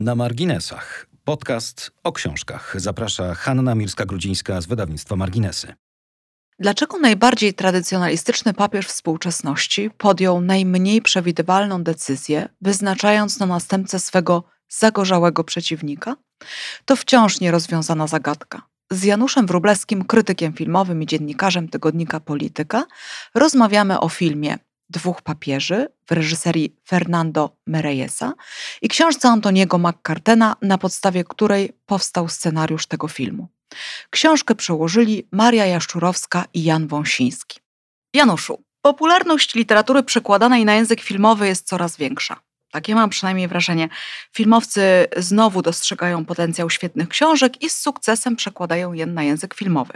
Na marginesach. Podcast o książkach. Zaprasza Hanna Mirska-Grudzińska z wydawnictwa Marginesy. Dlaczego najbardziej tradycjonalistyczny papież współczesności podjął najmniej przewidywalną decyzję, wyznaczając na następcę swego zagorzałego przeciwnika? To wciąż nierozwiązana zagadka. Z Januszem Wróblewskim, krytykiem filmowym i dziennikarzem tygodnika Polityka, rozmawiamy o filmie Dwóch papieży w reżyserii Fernando Mereyesa i książce Antoniego McCartena, na podstawie której powstał scenariusz tego filmu. Książkę przełożyli Maria Jaszczurowska i Jan Wąsiński. Januszu, popularność literatury przekładanej na język filmowy jest coraz większa. Takie mam przynajmniej wrażenie. Filmowcy znowu dostrzegają potencjał świetnych książek i z sukcesem przekładają je na język filmowy.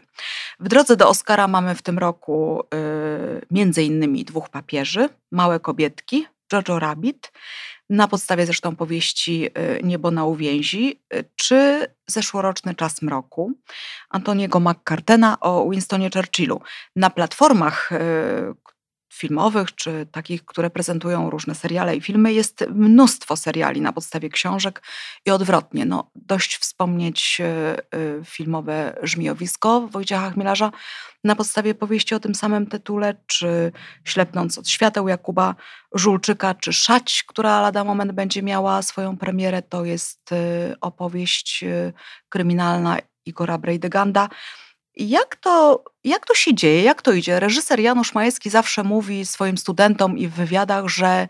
W drodze do Oscara mamy w tym roku yy, między innymi dwóch papieży, Małe kobietki, Jojo Rabbit, na podstawie zresztą powieści y, Niebo na uwięzi, y, czy zeszłoroczny Czas mroku Antoniego McCartena o Winstonie Churchillu. Na platformach, y, filmowych, czy takich, które prezentują różne seriale i filmy, jest mnóstwo seriali na podstawie książek i odwrotnie. No, dość wspomnieć e, e, filmowe Żmijowisko Wojciecha Chmielarza na podstawie powieści o tym samym tytule, czy Ślepnąc od świateł Jakuba Żulczyka, czy Szać, która lada moment będzie miała swoją premierę. To jest e, opowieść kryminalna Igora Brejdeganda. Jak to, jak to się dzieje, jak to idzie? Reżyser Janusz Majewski zawsze mówi swoim studentom i w wywiadach, że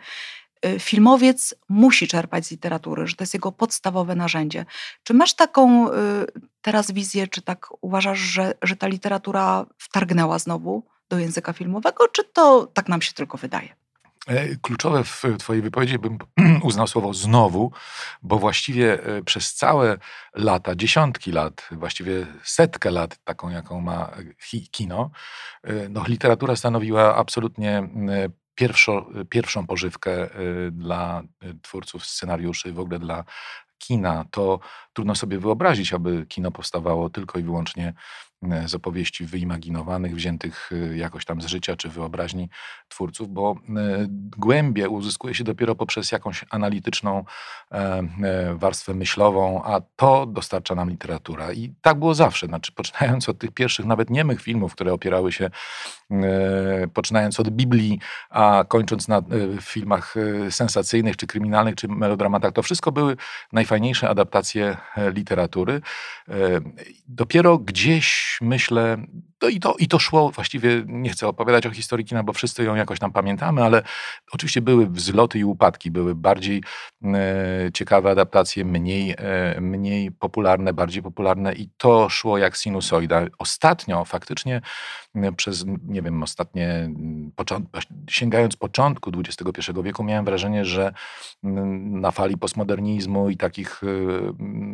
y, filmowiec musi czerpać z literatury, że to jest jego podstawowe narzędzie. Czy masz taką y, teraz wizję, czy tak uważasz, że, że ta literatura wtargnęła znowu do języka filmowego, czy to tak nam się tylko wydaje? E, kluczowe w Twojej wypowiedzi bym uznał słowo znowu, bo właściwie e, przez całe lata, dziesiątki lat, właściwie setkę lat, taką jaką ma kino, e, no, literatura stanowiła absolutnie pierwszo, pierwszą pożywkę dla twórców scenariuszy, w ogóle dla kina. To trudno sobie wyobrazić, aby kino powstawało tylko i wyłącznie z opowieści wyimaginowanych, wziętych e, jakoś tam z życia czy wyobraźni twórców, bo e, głębie uzyskuje się dopiero poprzez jakąś analityczną warstwę myślową, a to dostarcza nam literatura. I tak było zawsze, znaczy poczynając od tych pierwszych, nawet niemych filmów, które opierały się, poczynając od Biblii, a kończąc na filmach sensacyjnych, czy kryminalnych, czy melodramatach, to wszystko były najfajniejsze adaptacje literatury. Dopiero gdzieś myślę, to i, to, i to szło, właściwie nie chcę opowiadać o historii kina, bo wszyscy ją jakoś tam pamiętamy, ale oczywiście były wzloty i upadki, były bardziej e, ciekawe adaptacje, mniej, e, mniej popularne, bardziej popularne i to szło jak sinusoida. Ostatnio faktycznie e, przez, nie wiem, ostatnie, sięgając początku XXI wieku, miałem wrażenie, że na fali postmodernizmu i takich e,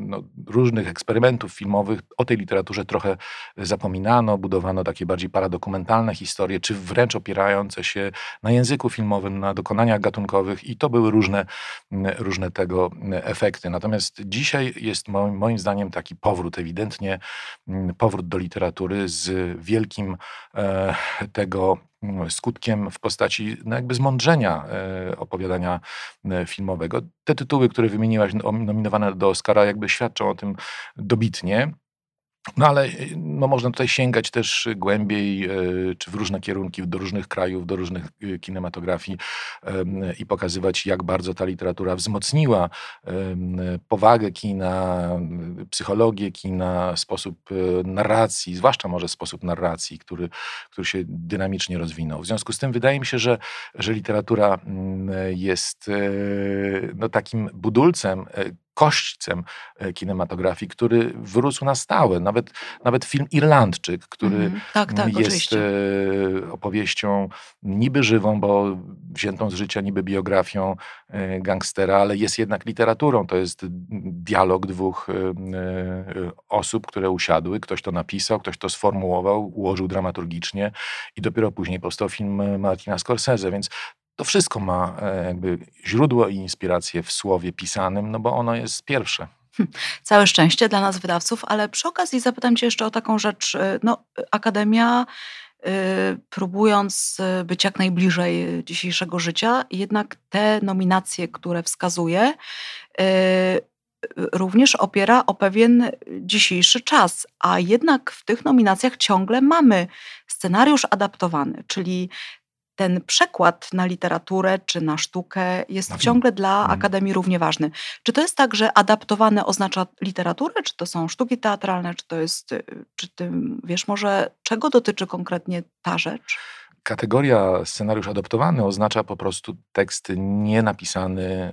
no, różnych eksperymentów filmowych o tej literaturze trochę zapominano, budowano takie bardziej paradokumentalne historie, czy wręcz opierające się na języku filmowym, na dokonaniach gatunkowych i to były różne, różne tego efekty. Natomiast dzisiaj jest moim, moim zdaniem taki powrót, ewidentnie powrót do literatury z wielkim e, tego skutkiem w postaci no jakby zmądrzenia e, opowiadania filmowego. Te tytuły, które wymieniłaś, nominowane do Oscara, jakby świadczą o tym dobitnie. No ale no, można tutaj sięgać też głębiej, e, czy w różne kierunki, do różnych krajów, do różnych e, kinematografii i pokazywać, jak bardzo ta literatura wzmocniła powagę kina, psychologię kina, sposób e, narracji, zwłaszcza może sposób narracji, który, który się dynamicznie rozwinął. W związku z tym wydaje mi się, że, że literatura mm, jest no, takim budulcem, kośćcem e, kinematografii, który wyrósł na stałe. Nawet, nawet film Irlandczyk, który mm, tak, tak, jest oczywiście. E, opowieścią niby żywą, bo wziętą z życia niby biografią e, gangstera, ale jest jednak literaturą. To jest dialog dwóch osób, które usiadły. Ktoś to napisał, ktoś to sformułował, ułożył dramaturgicznie i dopiero później powstał film Martina Scorsese, więc to wszystko ma e, jakby źródło i inspirację w słowie pisanym, no bo ono jest pierwsze. Hm, całe szczęście dla nas wydawców, ale przy okazji zapytam Cię jeszcze o taką rzecz. E, no, Akademia, yy, próbując być jak najbliżej dzisiejszego życia, jednak te nominacje, które wskazuje, również opiera o pewien dzisiejszy czas, a jednak w tych nominacjach ciągle mamy scenariusz adaptowany, czyli ten przekład na literaturę czy na sztukę jest Na ciągle dla Mhm. Akademii równie ważny. Czy to jest tak, że adaptowane oznacza literaturę, czy to są sztuki teatralne, czy to jest, y, czy ty wiesz może, czego dotyczy konkretnie ta rzecz? Kategoria scenariusz adoptowany oznacza po prostu tekst nie napisany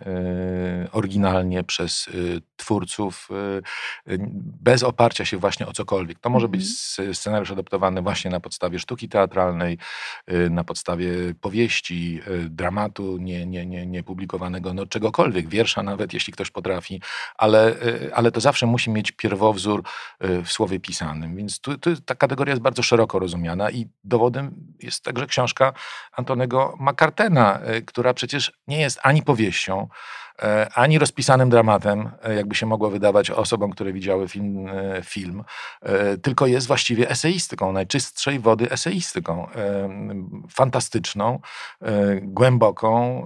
y, oryginalnie przez y, twórców, y, bez oparcia się właśnie o cokolwiek. To może Mhm. być s- scenariusz adoptowany właśnie na podstawie sztuki teatralnej, na podstawie powieści, dramatu nie, nie, nie, nie publikowanego, no czegokolwiek, wiersza nawet, jeśli ktoś potrafi, ale, ale to zawsze musi mieć pierwowzór w słowie pisanym. Więc tu, tu ta kategoria jest bardzo szeroko rozumiana i dowodem jest także książka Antonego McCartena, y, która przecież nie jest ani powieścią, ani rozpisanym dramatem, e, jakby się mogło wydawać osobom, które widziały film, e, film e, tylko jest właściwie eseistyką, najczystszej wody eseistyką. e, Fantastyczną, e, głęboką,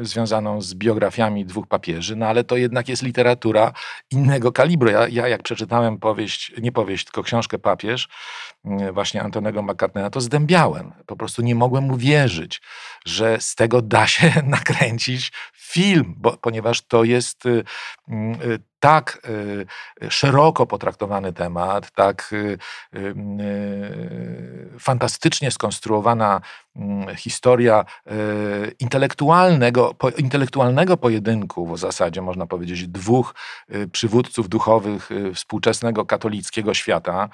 e, związaną z biografiami dwóch papieży, no ale to jednak jest literatura innego kalibru. Ja, ja jak przeczytałem powieść, nie powieść, tylko książkę Papież, właśnie Antonego McCartney'a, to zdębiałem. Po prostu nie mogłem uwierzyć, że z tego da się nakręcić film, bo, ponieważ to jest y, mm, y, tak y, szeroko potraktowany temat, tak fantastycznie skonstruowana mm, historia intelektualnego, intelektualnego pojedynku w zasadzie, można powiedzieć, dwóch przywódców duchowych współczesnego katolickiego świata,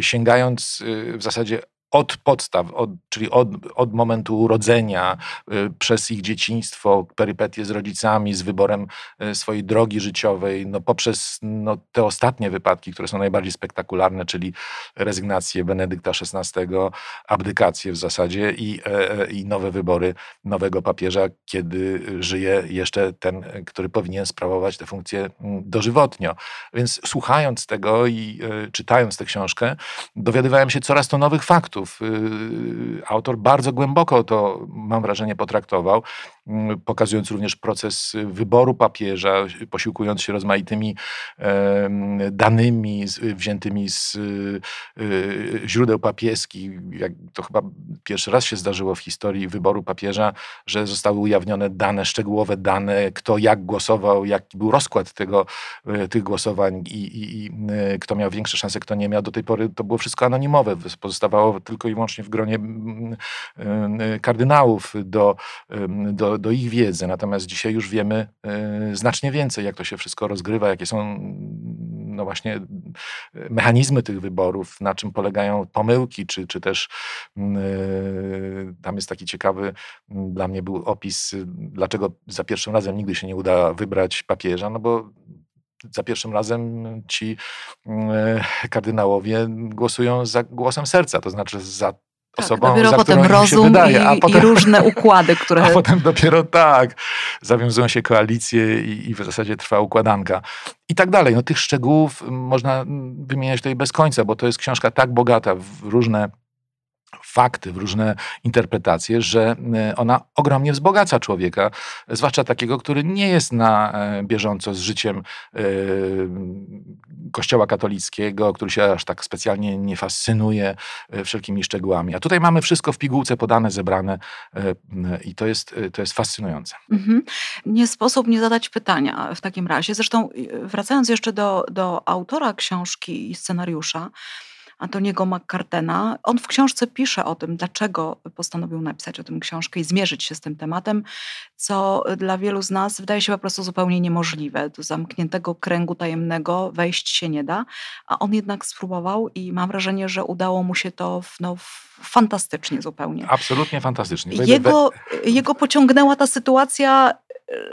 sięgając w zasadzie od podstaw, od, czyli od, od momentu urodzenia, y, przez ich dzieciństwo, perypetie z rodzicami, z wyborem y, swojej drogi życiowej, no poprzez no, te ostatnie wypadki, które są najbardziej spektakularne, czyli rezygnację Benedykta XVI, abdykację w zasadzie i, e, e, i nowe wybory nowego papieża, kiedy żyje jeszcze ten, który powinien sprawować tę funkcję mm, dożywotnio. Więc słuchając tego i e, czytając tę książkę, dowiadywałem się coraz to nowych faktów. Y, Autor bardzo głęboko to, mam wrażenie, potraktował, pokazując również proces wyboru papieża, posiłkując się rozmaitymi danymi wziętymi z y, y, źródeł papieskich. To chyba pierwszy raz się zdarzyło w historii wyboru papieża, że zostały ujawnione dane, szczegółowe dane, kto jak głosował, jaki był rozkład tego, y, tych głosowań i, i, i y, kto miał większe szanse, kto nie miał. Do tej pory to było wszystko anonimowe. Pozostawało tylko i wyłącznie w gronie y, kardynałów do, ym, do, ich wiedzy. Natomiast dzisiaj już wiemy y, znacznie więcej, jak to się wszystko rozgrywa, jakie są no właśnie mechanizmy tych wyborów, na czym polegają pomyłki, czy, czy też y, tam jest taki ciekawy dla mnie był opis, y, dlaczego za pierwszym razem nigdy się nie uda wybrać papieża, no bo za pierwszym razem ci kardynałowie głosują za głosem serca, to znaczy za Tak, osobą, dopiero za potem rozum wydaje, a i, potem, i różne układy, które... a potem dopiero tak, zawiązują się koalicje i, i w zasadzie trwa układanka. I tak dalej. No, tych szczegółów można wymieniać tutaj bez końca, bo to jest książka tak bogata w różne fakty, w różne interpretacje, że y, ona ogromnie wzbogaca człowieka, zwłaszcza takiego, który nie jest na e, bieżąco z życiem y, Kościoła katolickiego, który się aż tak specjalnie nie fascynuje e, wszelkimi szczegółami. A tutaj mamy wszystko w pigułce podane, zebrane e, i to jest, e, to jest fascynujące. Mhm. Nie sposób nie zadać pytania w takim razie. Zresztą wracając jeszcze do, do autora książki i scenariusza, Antoniego McCartena, on w książce pisze o tym, dlaczego postanowił napisać o tym książkę i zmierzyć się z tym tematem, co dla wielu z nas wydaje się po prostu zupełnie niemożliwe. Do zamkniętego kręgu tajemnego wejść się nie da, a on jednak spróbował i mam wrażenie, że udało mu się to w, no, fantastycznie zupełnie. Absolutnie fantastycznie. Jego, jego pociągnęła ta sytuacja,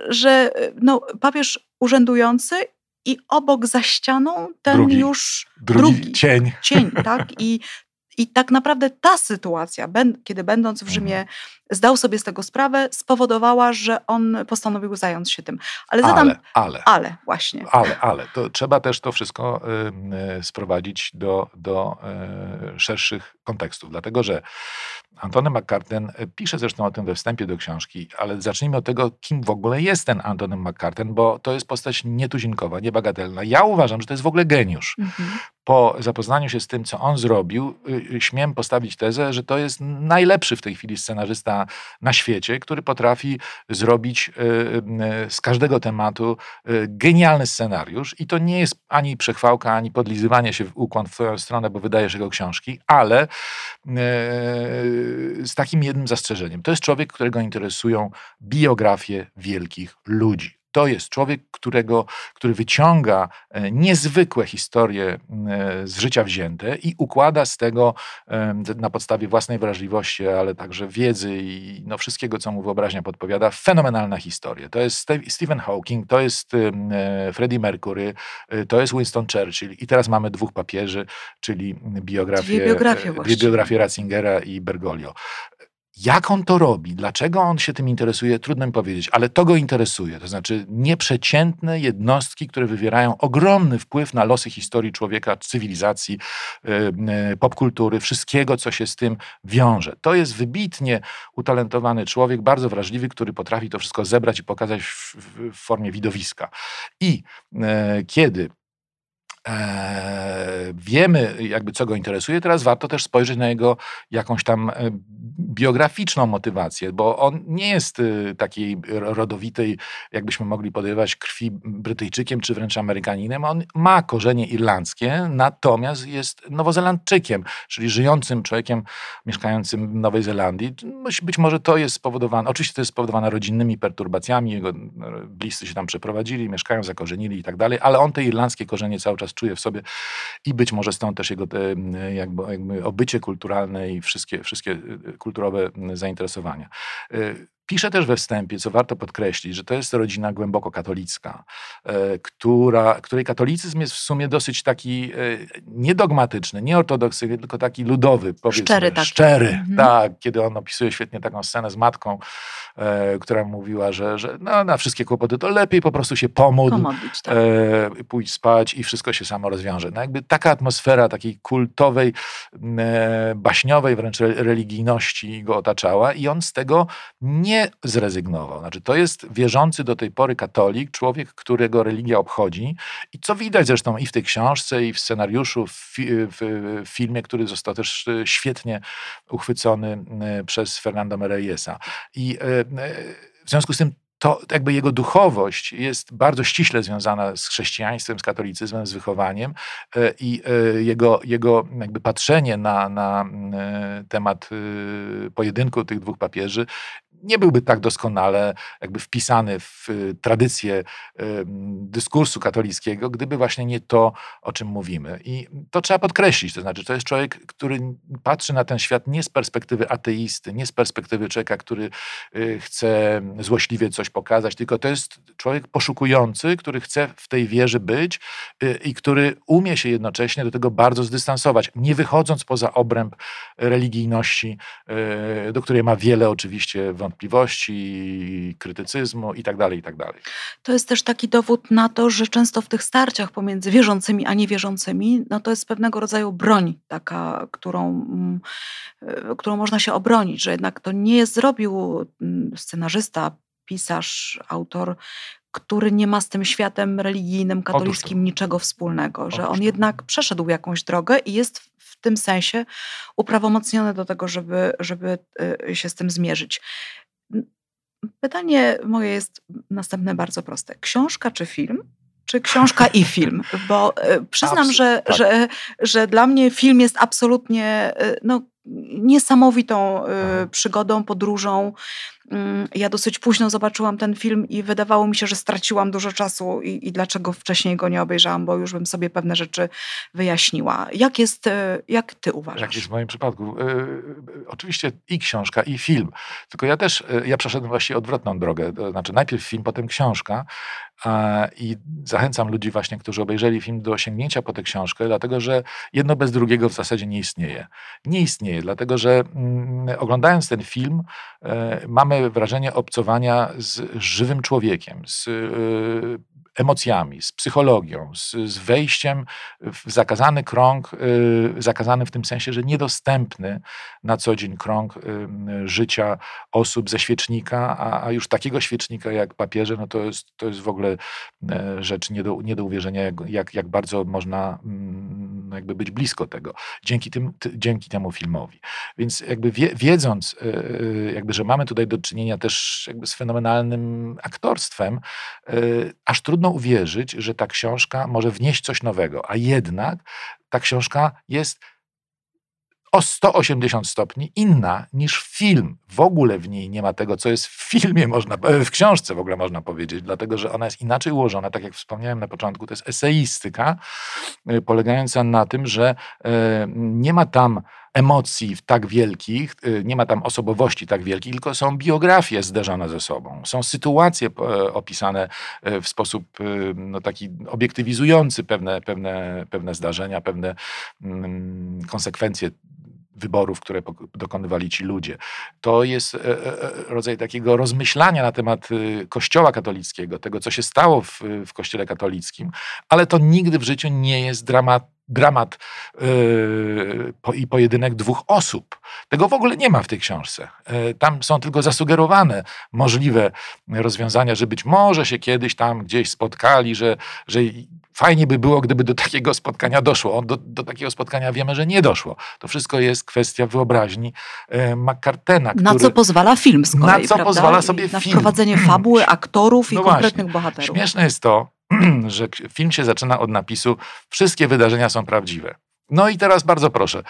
że no, papież urzędujący i obok za ścianą ten Drugi. już drugi, drugi. cień. cień, tak? I, I tak naprawdę ta sytuacja, kiedy będąc w Rzymie Mhm. zdał sobie z tego sprawę, spowodowała, że on postanowił zająć się tym. Ale zadam... Ale, ale, ale właśnie. ale, ale, to trzeba też to wszystko y, y, sprowadzić do, do y, szerszych kontekstów, dlatego że Antony McCarten pisze zresztą o tym we wstępie do książki, ale zacznijmy od tego, kim w ogóle jest ten Antony McCarten, bo to jest postać nietuzinkowa, niebagatelna. Ja uważam, że to jest w ogóle geniusz. Mhm po zapoznaniu się z tym, co on zrobił, y, y, śmiem postawić tezę, że to jest najlepszy w tej chwili scenarzysta na świecie, który potrafi zrobić y, z każdego tematu genialny scenariusz. I to nie jest ani przechwałka, ani podlizywanie się w ukłon w twoją stronę, bo wydajesz jego książki, ale z takim jednym zastrzeżeniem. To jest człowiek, którego interesują biografie wielkich ludzi. To jest człowiek, którego, który wyciąga e, niezwykłe historie e, z życia wzięte i układa z tego na podstawie własnej wrażliwości, ale także wiedzy i no wszystkiego, co mu wyobraźnia podpowiada, fenomenalna historia. To jest Stephen Hawking, to jest e, Freddie Mercury, to jest Winston Churchill i teraz mamy dwóch papieży, czyli biografię, biografie, biografie Ratzingera i Bergoglio. Jak on to robi? Dlaczego on się tym interesuje? Trudno mi powiedzieć, ale to go interesuje. To znaczy nieprzeciętne jednostki, które wywierają ogromny wpływ na losy historii człowieka, cywilizacji, yy, popkultury, wszystkiego, co się z tym wiąże. To jest wybitnie utalentowany człowiek, bardzo wrażliwy, który potrafi to wszystko zebrać i pokazać w, formie widowiska. I yy, kiedy E, wiemy jakby co go interesuje, teraz warto też spojrzeć na jego jakąś tam e, biograficzną motywację, bo on nie jest e, takiej rodowitej, jakbyśmy mogli podejrzewać, krwi Brytyjczykiem czy wręcz Amerykaninem. On ma korzenie irlandzkie, natomiast jest Nowozelandczykiem, czyli żyjącym człowiekiem mieszkającym w Nowej Zelandii. Być może to jest spowodowane, oczywiście to jest spowodowane rodzinnymi perturbacjami, jego bliscy się tam przeprowadzili, mieszkają, zakorzenili i tak dalej, ale on te irlandzkie korzenie cały czas czuje w sobie i być może stąd też jego jakby, jakby obycie kulturalne i wszystkie, wszystkie y, kulturowe zainteresowania. Pisze też we wstępie, co warto podkreślić, że to jest rodzina głęboko katolicka, e, która, której katolicyzm jest w sumie dosyć taki e, niedogmatyczny, nie ortodoksyjny, tylko taki ludowy, powiedzmy. Szczery. Taki. Szczery, mhm. tak. Kiedy on opisuje świetnie taką scenę z matką, e, która mówiła, że, że no, na wszystkie kłopoty to lepiej po prostu się pomódl, Pomodlić, tak. pójść spać i wszystko się samo rozwiąże. No jakby taka atmosfera takiej kultowej, baśniowej wręcz religijności go otaczała i on z tego nie zrezygnował. Znaczy, to jest wierzący do tej pory katolik, człowiek, którego religia obchodzi i co widać zresztą i w tej książce, i w scenariuszu, w, fi w filmie, który został też e, świetnie uchwycony e, przez Fernando Mereyesa. I e, w związku z tym to jakby jego duchowość jest bardzo ściśle związana z chrześcijaństwem, z katolicyzmem, z wychowaniem i jego, jego jakby patrzenie na, na temat pojedynku tych dwóch papieży nie byłby tak doskonale jakby wpisany w y, tradycję dyskursu katolickiego, gdyby właśnie nie to, o czym mówimy. I to trzeba podkreślić, to znaczy to jest człowiek, który patrzy na ten świat nie z perspektywy ateisty, nie z perspektywy człowieka, który y, chce złośliwie coś pokazać, tylko to jest człowiek poszukujący, który chce w tej wierze być y, i który umie się jednocześnie do tego bardzo zdystansować, nie wychodząc poza obręb religijności, do której ma wiele oczywiście wątpliwości wątpliwości, krytycyzmu itd., tak itd. Tak to jest też taki dowód na to, że często w tych starciach pomiędzy wierzącymi a niewierzącymi, no to jest pewnego rodzaju broń taka, którą, mm, e, którą można się obronić, że jednak to nie zrobił mm, scenarzysta, pisarz, autor, który nie ma z tym światem religijnym, katolickim niczego wspólnego, że on jednak przeszedł jakąś drogę i jest w tym sensie uprawomocniony do tego, żeby, żeby e, się z tym zmierzyć. Pytanie moje jest następne bardzo proste. Książka czy film? Czy książka i film? Bo e, przyznam, że, tak. że, że dla mnie film jest absolutnie e, no, niesamowitą y, przygodą, podróżą. Mm, ja dosyć późno zobaczyłam ten film i wydawało mi się, że straciłam dużo czasu i, i, dlaczego wcześniej go nie obejrzałam, bo już bym sobie pewne rzeczy wyjaśniła. Jak jest, y, jak ty uważasz? Jak jest w moim przypadku? Y, oczywiście i książka, i film. Tylko ja też, ja przeszedłem właśnie odwrotną drogę. To znaczy najpierw film, potem książka. I zachęcam ludzi właśnie, którzy obejrzeli film do sięgnięcia po tę książkę, dlatego że jedno bez drugiego w zasadzie nie istnieje. Nie istnieje, dlatego że mm, oglądając ten film e, mamy wrażenie obcowania z żywym człowiekiem, z e, emocjami, z psychologią, z, z wejściem w zakazany krąg, y, zakazany w tym sensie, że niedostępny na co dzień krąg y, życia osób ze świecznika, a, a już takiego świecznika jak papieże, no to jest, to jest w ogóle e, rzecz nie do, nie do uwierzenia, jak, jak, jak bardzo można mm, jakby być blisko tego, dzięki, tym, dzięki temu filmowi. Więc jakby wie, wiedząc, e, jakby, że mamy tutaj do czynienia też jakby z fenomenalnym aktorstwem, e, aż trudno uwierzyć, że ta książka może wnieść coś nowego, a jednak ta książka jest o 180 stopni inna niż film. W ogóle w niej nie ma tego, co jest w filmie, można, e, w książce w ogóle można powiedzieć, dlatego że ona jest inaczej ułożona. Tak jak wspomniałem na początku, to jest eseistyka, e, polegająca na tym, że e, nie ma tam emocji tak wielkich, nie ma tam osobowości tak wielkich, tylko są biografie zderzone ze sobą. Są sytuacje opisane w sposób no, taki obiektywizujący pewne, pewne, pewne zdarzenia, pewne mm, konsekwencje wyborów, które dokonywali ci ludzie. To jest e, e, e, rodzaj takiego rozmyślania na temat y, Kościoła katolickiego, tego, co się stało w, w Kościele katolickim, ale to nigdy w życiu nie jest dramat dramat yy, po, i pojedynek dwóch osób. Tego w ogóle nie ma w tej książce. Yy, tam są tylko zasugerowane możliwe rozwiązania, że być może się kiedyś tam gdzieś spotkali, że, że fajnie by było, gdyby do takiego spotkania doszło. Do, do takiego spotkania wiemy, że nie doszło. To wszystko jest kwestia wyobraźni yy, McCartena. na co pozwala film z kolei, Na co prawda? pozwala sobie na film. Na wprowadzenie fabuły, aktorów no i konkretnych właśnie. bohaterów. Śmieszne jest to, że film się zaczyna od napisu wszystkie wydarzenia są prawdziwe. No i teraz bardzo proszę,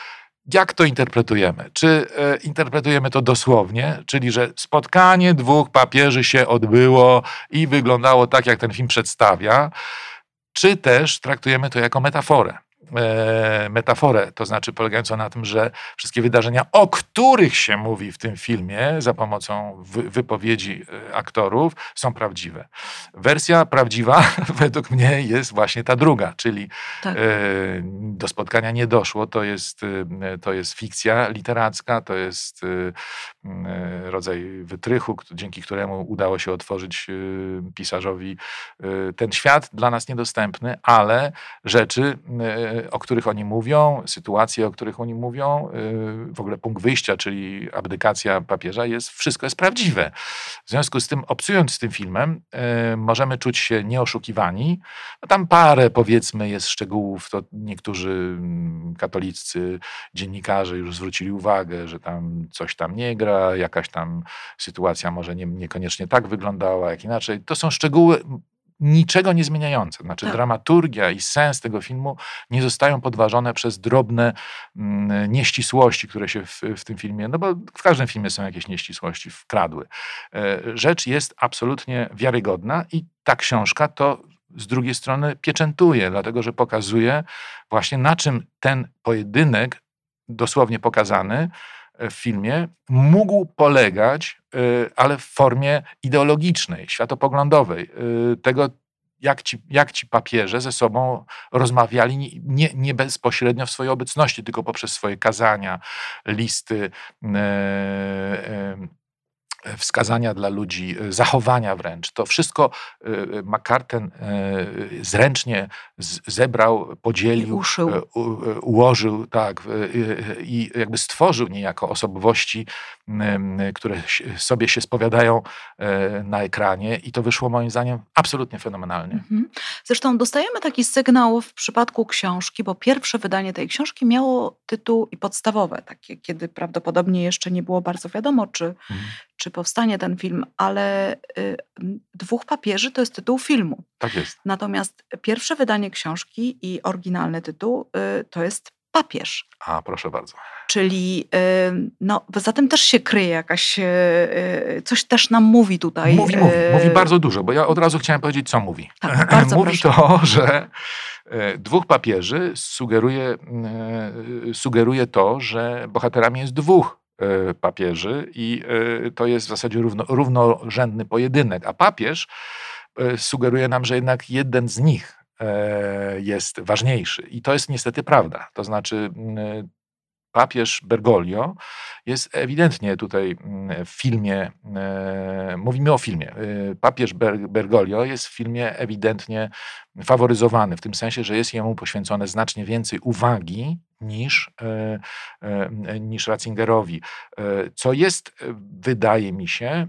jak to interpretujemy? Czy e, interpretujemy to dosłownie, czyli że spotkanie dwóch papieży się odbyło i wyglądało tak, jak ten film przedstawia, czy też traktujemy to jako metaforę? E, metaforę, to znaczy polegającą na tym, że wszystkie wydarzenia, o których się mówi w tym filmie za pomocą wypowiedzi e, aktorów, są prawdziwe. Wersja prawdziwa według mnie jest właśnie ta druga, czyli tak. E, do spotkania nie doszło, to jest, to jest fikcja literacka, to jest rodzaj wytrychu, dzięki któremu udało się otworzyć pisarzowi ten świat dla nas niedostępny, ale rzeczy o których oni mówią, sytuacje, o których oni mówią, y, w ogóle punkt wyjścia, czyli abdykacja papieża, jest, wszystko jest prawdziwe. W związku z tym, obcując z tym filmem, y, możemy czuć się nieoszukiwani. No tam parę, powiedzmy, jest szczegółów, to niektórzy mm, katolicy dziennikarze już zwrócili uwagę, że tam coś tam nie gra, jakaś tam sytuacja może nie, niekoniecznie tak wyglądała, jak inaczej. To są szczegóły niczego nie zmieniające. Znaczy tak. dramaturgia i sens tego filmu nie zostają podważone przez drobne mm, nieścisłości, które się w, w, tym filmie, no bo w każdym filmie są jakieś nieścisłości, wkradły. E, rzecz jest absolutnie wiarygodna i ta książka to z drugiej strony pieczętuje, dlatego że pokazuje właśnie na czym ten pojedynek, dosłownie pokazany, w filmie mógł polegać, y, ale w formie ideologicznej, światopoglądowej. Y, tego, jak ci, jak ci papieże ze sobą rozmawiali nie, nie bezpośrednio w swojej obecności, tylko poprzez swoje kazania, listy, e, wskazania dla ludzi, e, zachowania wręcz. To wszystko e, McCarten e, zręcznie zebrał, podzielił, ułożył, tak, i jakby stworzył niejako osobowości, które sobie się spowiadają na ekranie i to wyszło moim zdaniem absolutnie fenomenalnie. Mhm. Zresztą dostajemy taki sygnał w przypadku książki, bo pierwsze wydanie tej książki miało tytuł i podstawowe, takie, kiedy prawdopodobnie jeszcze nie było bardzo wiadomo, czy, mhm czy powstanie ten film, ale y, Dwóch papieży to jest tytuł filmu. Tak jest. Natomiast pierwsze wydanie książki i oryginalny tytuł y, to jest Papież. A, proszę bardzo. Czyli y, no, za tym też się kryje jakaś, coś też nam mówi tutaj. Mówi, mówi, mówi bardzo dużo, bo ja od razu chciałem powiedzieć, co mówi. Tak, bardzo mówi proszę. to, że dwóch papieży sugeruje, sugeruje to, że bohaterami jest dwóch E, papieży i e, to jest w zasadzie równo, równorzędny pojedynek. A papież e, sugeruje nam, że jednak jeden z nich jest ważniejszy. I to jest niestety prawda. To znaczy, papież Bergoglio jest ewidentnie tutaj mm, w filmie, e, mówimy o filmie, e, papież Bergoglio jest w filmie ewidentnie faworyzowany, w tym sensie, że jest jemu poświęcone znacznie więcej uwagi niż, e, niż Ratzingerowi, co jest, wydaje mi się,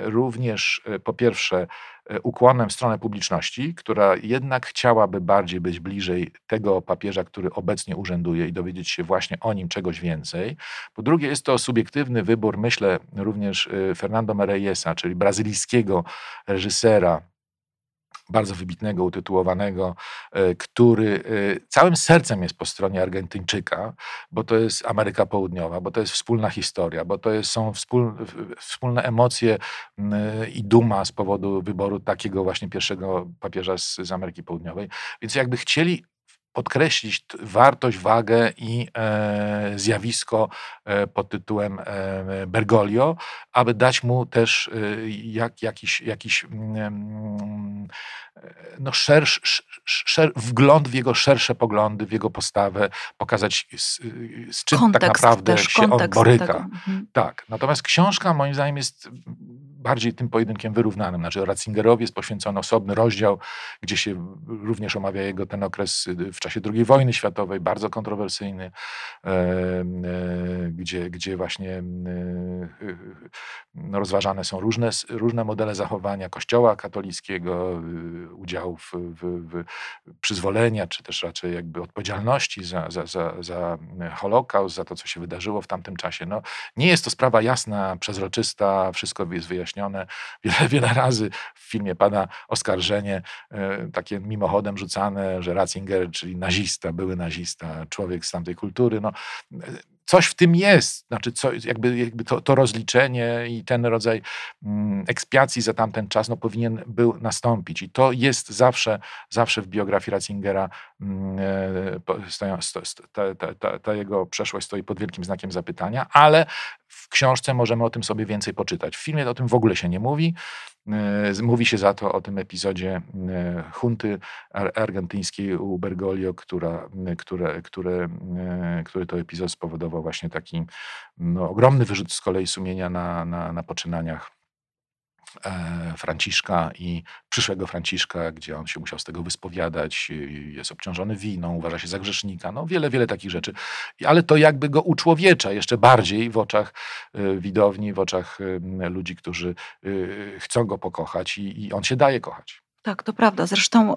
również po pierwsze ukłonem w stronę publiczności, która jednak chciałaby bardziej być bliżej tego papieża, który obecnie urzęduje i dowiedzieć się właśnie o nim czegoś więcej. Po drugie, jest to subiektywny wybór, myślę, również e, Fernando Mereyesa, czyli brazylijskiego reżysera, bardzo wybitnego, utytułowanego, e, który e, całym sercem jest po stronie Argentyńczyka, bo to jest Ameryka Południowa, bo to jest wspólna historia, bo to jest, są wspólne emocje i duma z powodu wyboru takiego właśnie pierwszego papieża z, z Ameryki Południowej. Więc jakby chcieli podkreślić wartość, wagę i e, zjawisko e, pod tytułem e, Bergoglio, aby dać mu też e, jak, jakiś, jakiś mm, mm, no szersz, szer, wgląd w jego szersze poglądy, w jego postawę, pokazać z, z czym tak kontekst tak naprawdę też, się on boryka. Mhm. Tak, natomiast książka moim zdaniem jest bardziej tym pojedynkiem wyrównanym. Znaczy Ratzingerowi jest poświęcony osobny rozdział, gdzie się również omawia jego ten okres y, w czasie II wojny światowej, bardzo kontrowersyjny, e, e, gdzie, gdzie właśnie e, no, rozważane są różne, różne modele zachowania Kościoła katolickiego, y, udziału w, w, w przyzwolenia, czy też raczej jakby odpowiedzialności za, za, za, za Holokaust, za to, co się wydarzyło w tamtym czasie. No, nie jest to sprawa jasna, przezroczysta, wszystko jest wyjaśnione wyjaśnione. Wiele, wiele razy w filmie pada oskarżenie, e, takie mimochodem rzucane, że Ratzinger, czyli nazista, były nazista, człowiek z tamtej kultury. No, coś w tym jest, znaczy co, jakby, jakby to, to rozliczenie i ten rodzaj mm, ekspiacji za tamten czas no, powinien był nastąpić. I to jest zawsze, zawsze w biografii Ratzingera mm, e, ta, ta, ta, ta, jego przeszłość stoi pod wielkim znakiem zapytania, ale książce możemy o tym sobie więcej poczytać. W filmie o tym w ogóle się nie mówi. E, mówi się za to o tym epizodzie e, hunty argentyńskiej u Bergoglio, która, które, które, e, który to epizod spowodował właśnie taki no, ogromny wyrzut z kolei sumienia na, na, na poczynaniach E, Franciszka i przyszłego Franciszka, gdzie on się musiał z tego wyspowiadać, jest obciążony winą, uważa się za grzesznika, no wiele, wiele takich rzeczy. Ale to jakby go uczłowiecza jeszcze bardziej w oczach e, widowni, w oczach ludzi, którzy e, chcą go pokochać i, i on się daje kochać. Tak, to prawda. Zresztą y,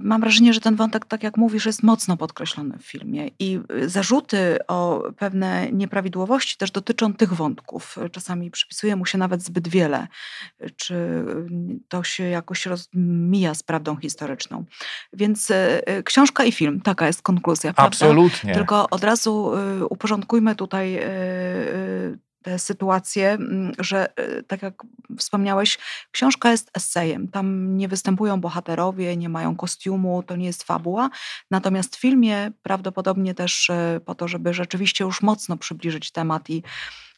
mam wrażenie, że ten wątek, tak jak mówisz, jest mocno podkreślony w filmie i y, zarzuty o pewne nieprawidłowości też dotyczą tych wątków. Czasami przypisuje mu się nawet zbyt wiele, czy y, to się jakoś mija z prawdą historyczną. Więc y, książka i film, taka jest konkluzja. Prawda? Absolutnie. Tylko od razu uporządkujmy tutaj te sytuacje, mm, że y, tak jak wspomniałeś, książka jest esejem. Tam nie występują bohaterowie, nie mają kostiumu, to nie jest fabuła. Natomiast w filmie prawdopodobnie też y, po to, żeby rzeczywiście już mocno przybliżyć temat i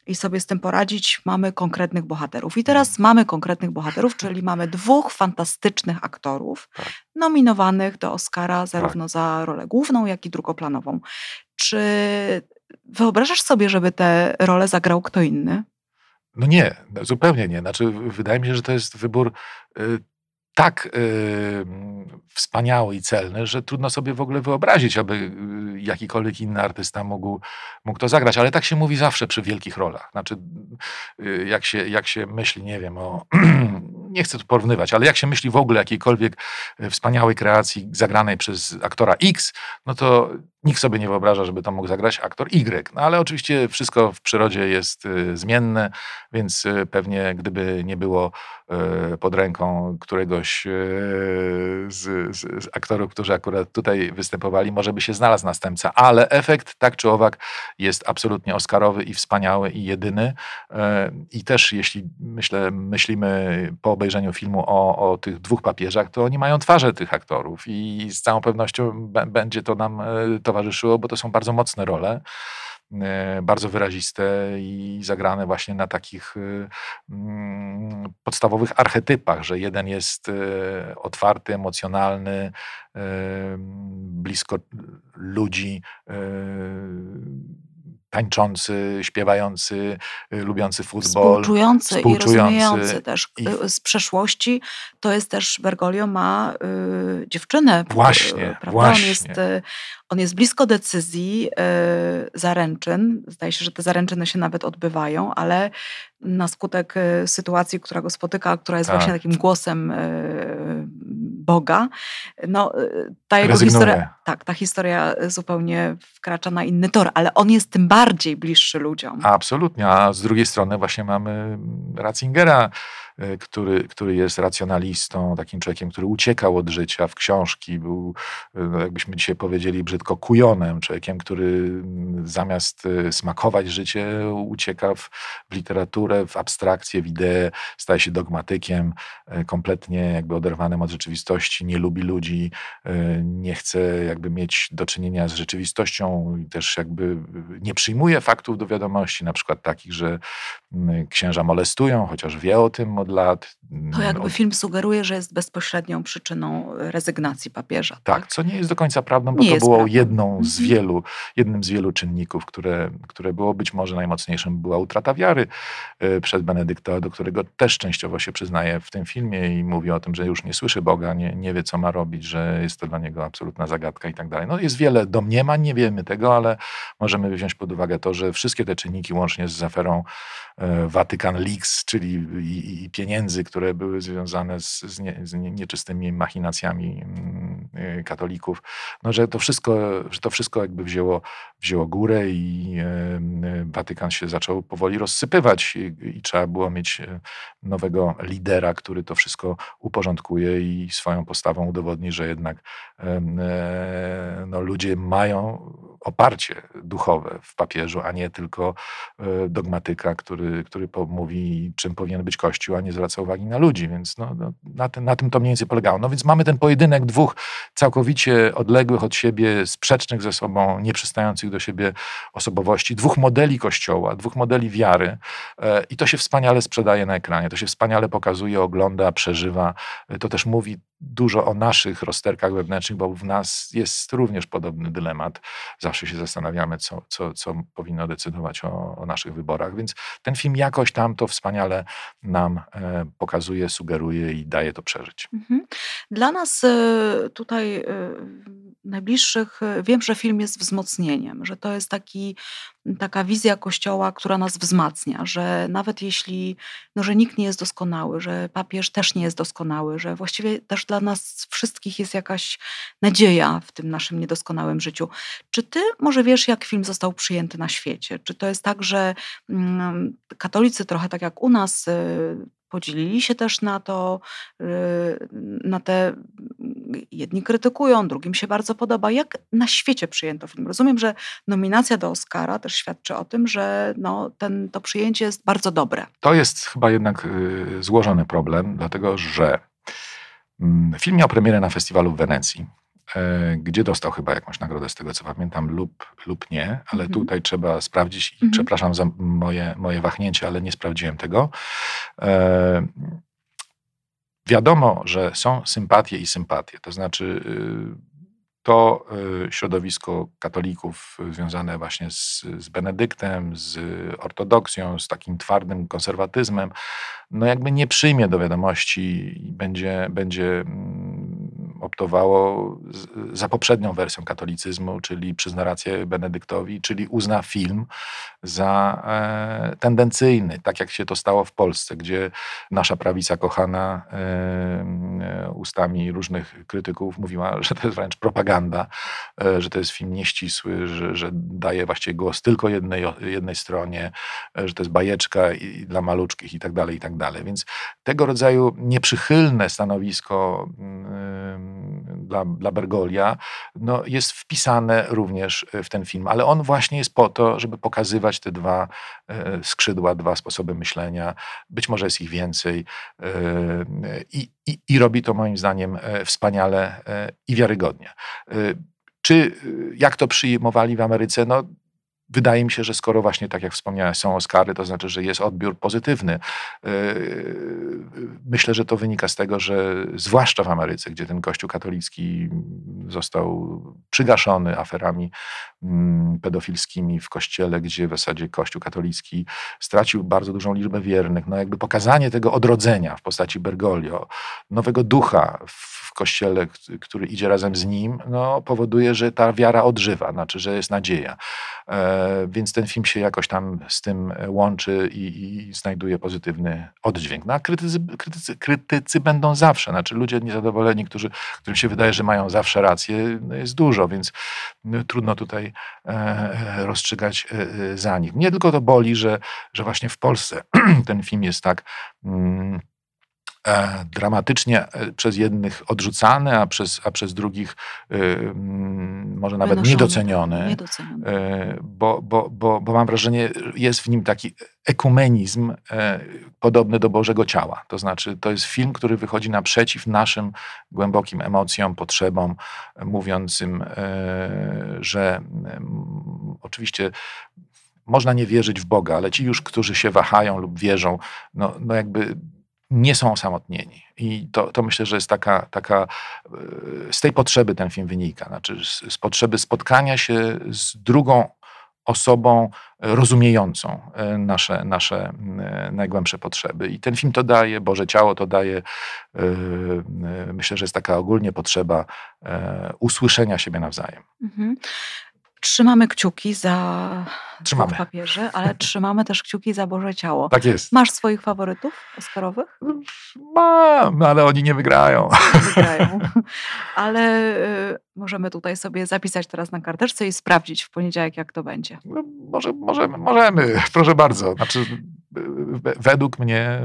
i sobie z tym poradzić, mamy konkretnych bohaterów. I teraz mamy konkretnych bohaterów, czyli mamy dwóch fantastycznych aktorów tak. nominowanych do Oscara zarówno tak. za rolę główną, jak i drugoplanową. Czy Wyobrażasz sobie, żeby tę rolę zagrał kto inny? No nie, zupełnie nie. Znaczy, wydaje mi się, że to jest wybór y, tak y, wspaniały i celny, że trudno sobie w ogóle wyobrazić, aby y, jakikolwiek inny artysta mógł, mógł to zagrać. Ale tak się mówi zawsze przy wielkich rolach. Znaczy, y, jak, się, jak się myśli, nie wiem, o. nie chcę tu porównywać, ale jak się myśli w ogóle jakiejkolwiek y, wspaniałej kreacji zagranej przez aktora X, no to Nikt sobie nie wyobraża, żeby to mógł zagrać aktor Y. No ale oczywiście wszystko w przyrodzie jest y, zmienne, więc y, pewnie gdyby nie było pod ręką któregoś z, z, aktorów, którzy akurat tutaj występowali, może by się znalazł następca, ale efekt tak czy owak jest absolutnie oscarowy i wspaniały i jedyny. I też jeśli myślę, myślimy po obejrzeniu filmu o, o tych dwóch papieżach, to oni mają twarze tych aktorów i z całą pewnością będzie to nam to towarzyszyło, bo to są bardzo mocne role. Bardzo wyraziste i zagrane właśnie na takich mm, podstawowych archetypach, że jeden jest otwarty, emocjonalny, blisko ludzi tańczący, śpiewający, y, lubiący futbol. Współczujący, współczujący i rozumiejący też i... Y, z przeszłości. To jest też, Bergoglio ma y, dziewczynę. Właśnie, prawda? właśnie. On jest, y, on jest blisko decyzji y, zaręczyn. Zdaje się, że te zaręczyny się nawet odbywają, ale na skutek y, sytuacji, która go spotyka, która jest tak. właśnie takim głosem Boga, no ta jego historia, tak, ta historia zupełnie wkracza na inny tor, ale on jest tym bardziej bliższy ludziom. Absolutnie, a z drugiej strony właśnie mamy Ratzingera, E, który, który jest racjonalistą, takim człowiekiem, który uciekał od życia w książki, był, e, jakbyśmy dzisiaj powiedzieli brzydko, kujonem, człowiekiem, który mm, zamiast e, smakować życie, ucieka w, w literaturę, w abstrakcję, w ideę, staje się dogmatykiem, kompletnie jakby oderwanym od rzeczywistości, nie lubi ludzi, nie chce jakby mieć do czynienia z rzeczywistością i też jakby nie przyjmuje faktów do wiadomości, na przykład takich, że mm, księża molestują, chociaż wie o tym od lat. To jakby film sugeruje, że jest bezpośrednią przyczyną rezygnacji papieża. Tak, tak? co nie jest do końca prawdą, bo nie to było prawdą. jedną z mhm. wielu, jednym z wielu czynników, które, które było być może najmocniejszym, była utrata wiary e, przez Benedykta, do którego też częściowo się przyznaje w tym filmie i mówi o tym, że już nie słyszy Boga, nie, nie wie, co ma robić, że jest to dla niego absolutna zagadka i tak dalej. No jest wiele domniemań, nie wiemy tego, ale możemy wziąć pod uwagę to, że wszystkie te czynniki, łącznie z aferą e, Watykan Leaks, czyli i, i pieniędzy, które były związane z, z, nie, z nieczystymi machinacjami mm, y, katolików, no, że to wszystko, że to wszystko jakby wzięło, wzięło górę i Watykan się zaczął powoli rozsypywać i, i trzeba było mieć e, nowego lidera, który to wszystko uporządkuje i swoją postawą udowodni, że jednak e, no, ludzie mają oparcie duchowe w papieżu, a nie tylko e, dogmatyka, który, który mówi, czym powinien być Kościół, a nie zwraca uwagi na ludzi, więc no, no, na, tym, na tym to mniej więcej polegało. No więc mamy ten pojedynek dwóch całkowicie odległych od siebie, sprzecznych ze sobą, nieprzystających do siebie osobowości, dwóch modeli Kościoła, dwóch modeli wiary e, i to się wspaniale sprzedaje na ekranie, to się wspaniale pokazuje, ogląda, przeżywa. E, to też mówi dużo o naszych rozterkach wewnętrznych, bo w nas jest również podobny dylemat. Zawsze się zastanawiamy, co, co, co powinno decydować o, o naszych wyborach. Więc ten film jakoś tam to wspaniale nam e, pokazuje, sugeruje i daje to przeżyć. Mhm. Dla nas e, tutaj e, najbliższych wiem, że film jest wzmocnieniem, że to jest taki taka wizja Kościoła, która nas wzmacnia, że nawet jeśli, no, że nikt nie jest doskonały, że papież też nie jest doskonały, że właściwie też dla nas wszystkich jest jakaś nadzieja w tym naszym niedoskonałym życiu. Czy ty może wiesz, jak film został przyjęty na świecie? Czy to jest tak, że mm, katolicy trochę tak jak u nas y, podzielili się też na to, y, na te jedni krytykują, drugim się bardzo podoba. Jak na świecie przyjęto film? Rozumiem, że nominacja do Oscara też świadczy o tym, że no, ten, to przyjęcie jest bardzo dobre. To jest chyba jednak y, złożony problem, dlatego że mm, film miał premierę na festiwalu w Wenecji e, gdzie dostał chyba jakąś nagrodę z tego co pamiętam lub, lub nie, ale mhm. tutaj trzeba sprawdzić i mhm. przepraszam za moje, moje wahnięcie, ale nie sprawdziłem tego. E, Wiadomo, że są sympatie i sympatie, to znaczy y, to y, środowisko katolików związane właśnie z, z Benedyktem, z ortodoksją, z takim twardym konserwatyzmem, no jakby nie przyjmie do wiadomości i będzie, będzie mm, optowało za poprzednią wersją katolicyzmu, czyli przyzna rację Benedyktowi, czyli uzna film za e, tendencyjny, tak jak się to stało w Polsce, gdzie nasza prawica kochana e, e ustami różnych krytyków mówiła, że to jest wręcz propaganda, e, że to jest film nieścisły, że, że daje właściwie głos tylko jednej, jednej stronie, e, że to jest bajeczka i, dla maluczkich i tak dalej, i tak dalej. Więc tego rodzaju nieprzychylne stanowisko dla, dla Bergolia no, jest wpisane również w ten film, ale on właśnie jest po to, żeby pokazywać te dwa e, skrzydła, dwa sposoby myślenia. Być może jest ich więcej e, i, i, i robi to moim zdaniem wspaniale i wiarygodnie. Czy jak to przyjmowali w Ameryce? No, wydaje mi się, że skoro właśnie, tak jak wspomniałeś, są Oscary, to znaczy, że jest odbiór pozytywny. Myślę, że to wynika z tego, że zwłaszcza w Ameryce, gdzie ten kościół katolicki został przygaszony aferami pedofilskimi w kościele, gdzie w zasadzie kościół katolicki stracił bardzo dużą liczbę wiernych. No jakby pokazanie tego odrodzenia w postaci Bergoglio, nowego ducha w kościele, który idzie razem z nim, no, powoduje, że ta wiara odżywa, znaczy, że jest nadzieja. E, więc ten film się jakoś tam z tym łączy i, i znajduje pozytywny oddźwięk. No, a krytycy, krytycy, krytycy, będą zawsze, znaczy ludzie niezadowoleni, którzy, którym się wydaje, że mają zawsze rację, no jest dużo, więc no, trudno tutaj e, rozstrzygać e, za nich. Mnie tylko to boli, że, że właśnie w Polsce ten film jest tak. Mm, E, dramatycznie e, przez jednych odrzucany, a przez, a przez drugich e, mm, może nawet Wynoszony, niedoceniony. niedoceniony. Bo, bo, bo, bo mam wrażenie, jest w nim taki ekumenizm podobny do Bożego Ciała. To znaczy, to jest film, który wychodzi naprzeciw naszym głębokim emocjom, potrzebom, mówiącym, że oczywiście można nie wierzyć w Boga, ale ci już, którzy się wahają lub wierzą, no, no jakby nie są osamotnieni. I to, to myślę, że jest taka, taka, z tej potrzeby ten film wynika. Znaczy z, z potrzeby spotkania się z drugą osobą rozumiejącą e, nasze, nasze e, najgłębsze potrzeby. I ten film to daje, Boże Ciało to daje. E, myślę, że jest taka ogólnie potrzeba usłyszenia siebie nawzajem. Mhm. Trzymamy kciuki za trzymamy. papieży, ale trzymamy też kciuki za Boże Ciało. Tak jest. Masz swoich faworytów Oscarowych? Mam, ale oni nie wygrają. Nie wygrają. Ale y, możemy tutaj sobie zapisać teraz na karteczce i sprawdzić w poniedziałek, jak to będzie. No, może, możemy, możemy, proszę bardzo. Znaczy, według mnie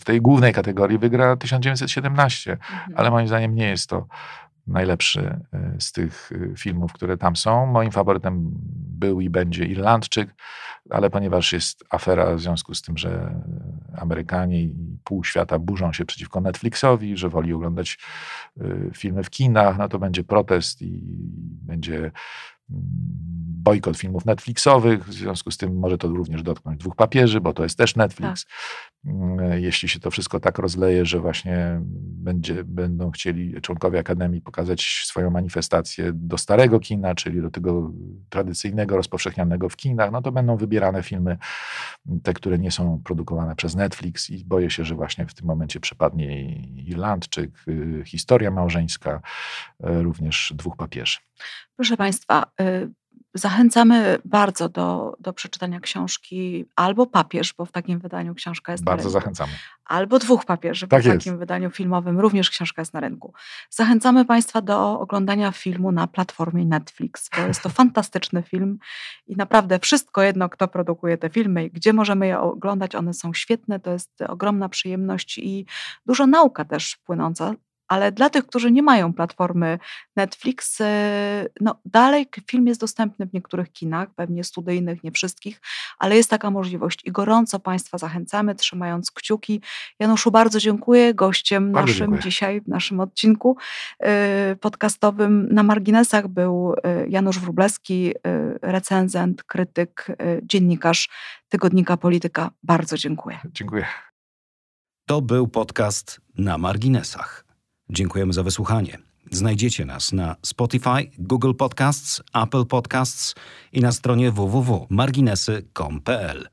w tej głównej kategorii wygra 1917, mhm. ale moim zdaniem nie jest to najlepszy e, z tych e, filmów, które tam są. Moim faworytem był i będzie Irlandczyk, ale ponieważ jest afera w związku z tym, że Amerykanie i pół świata burzą się przeciwko Netflixowi, że woli oglądać e, filmy w kinach, no to będzie protest i będzie mm, bojkot filmów Netflixowych, w związku z tym może to również dotknąć dwóch papieży, bo to jest też Netflix. Tak. Mm, jeśli się to wszystko tak rozleje, że właśnie będzie, będą chcieli członkowie Akademii pokazać swoją manifestację do starego kina, czyli do tego tradycyjnego, rozpowszechnianego w kinach, no to będą wybierane filmy, te, które nie są produkowane przez Netflix i boję się, że właśnie w tym momencie przepadnie Irlandczyk, y, historia małżeńska, y, również dwóch papieży. Proszę Państwa, y, Zachęcamy bardzo do, do przeczytania książki albo Papież, bo w takim wydaniu książka jest Bardzo zachęcamy. Albo Dwóch Papieży, bo tak w jest. takim wydaniu filmowym również książka jest na rynku. Zachęcamy Państwa do oglądania filmu na platformie Netflix, bo jest to fantastyczny film i naprawdę wszystko jedno, kto produkuje te filmy i gdzie możemy je oglądać, one są świetne, to jest ogromna przyjemność i duża nauka też płynąca ale dla tych, którzy nie mają platformy Netflix, e, no dalej film jest dostępny w niektórych kinach, pewnie studyjnych, nie wszystkich, ale jest taka możliwość i gorąco Państwa zachęcamy, trzymając kciuki. Januszu, bardzo dziękuję. Gościem bardzo naszym dziękuję. dzisiaj, w naszym odcinku e, podcastowym na marginesach był e, Janusz Wróblewski, recenzent, krytyk, dziennikarz tygodnika Polityka. Bardzo dziękuję. Dziękuję. To był podcast na marginesach. Dziękujemy za wysłuchanie. Znajdziecie nas na Spotify, Google Podcasts, Apple Podcasts i na stronie www.marginesy.com.pl.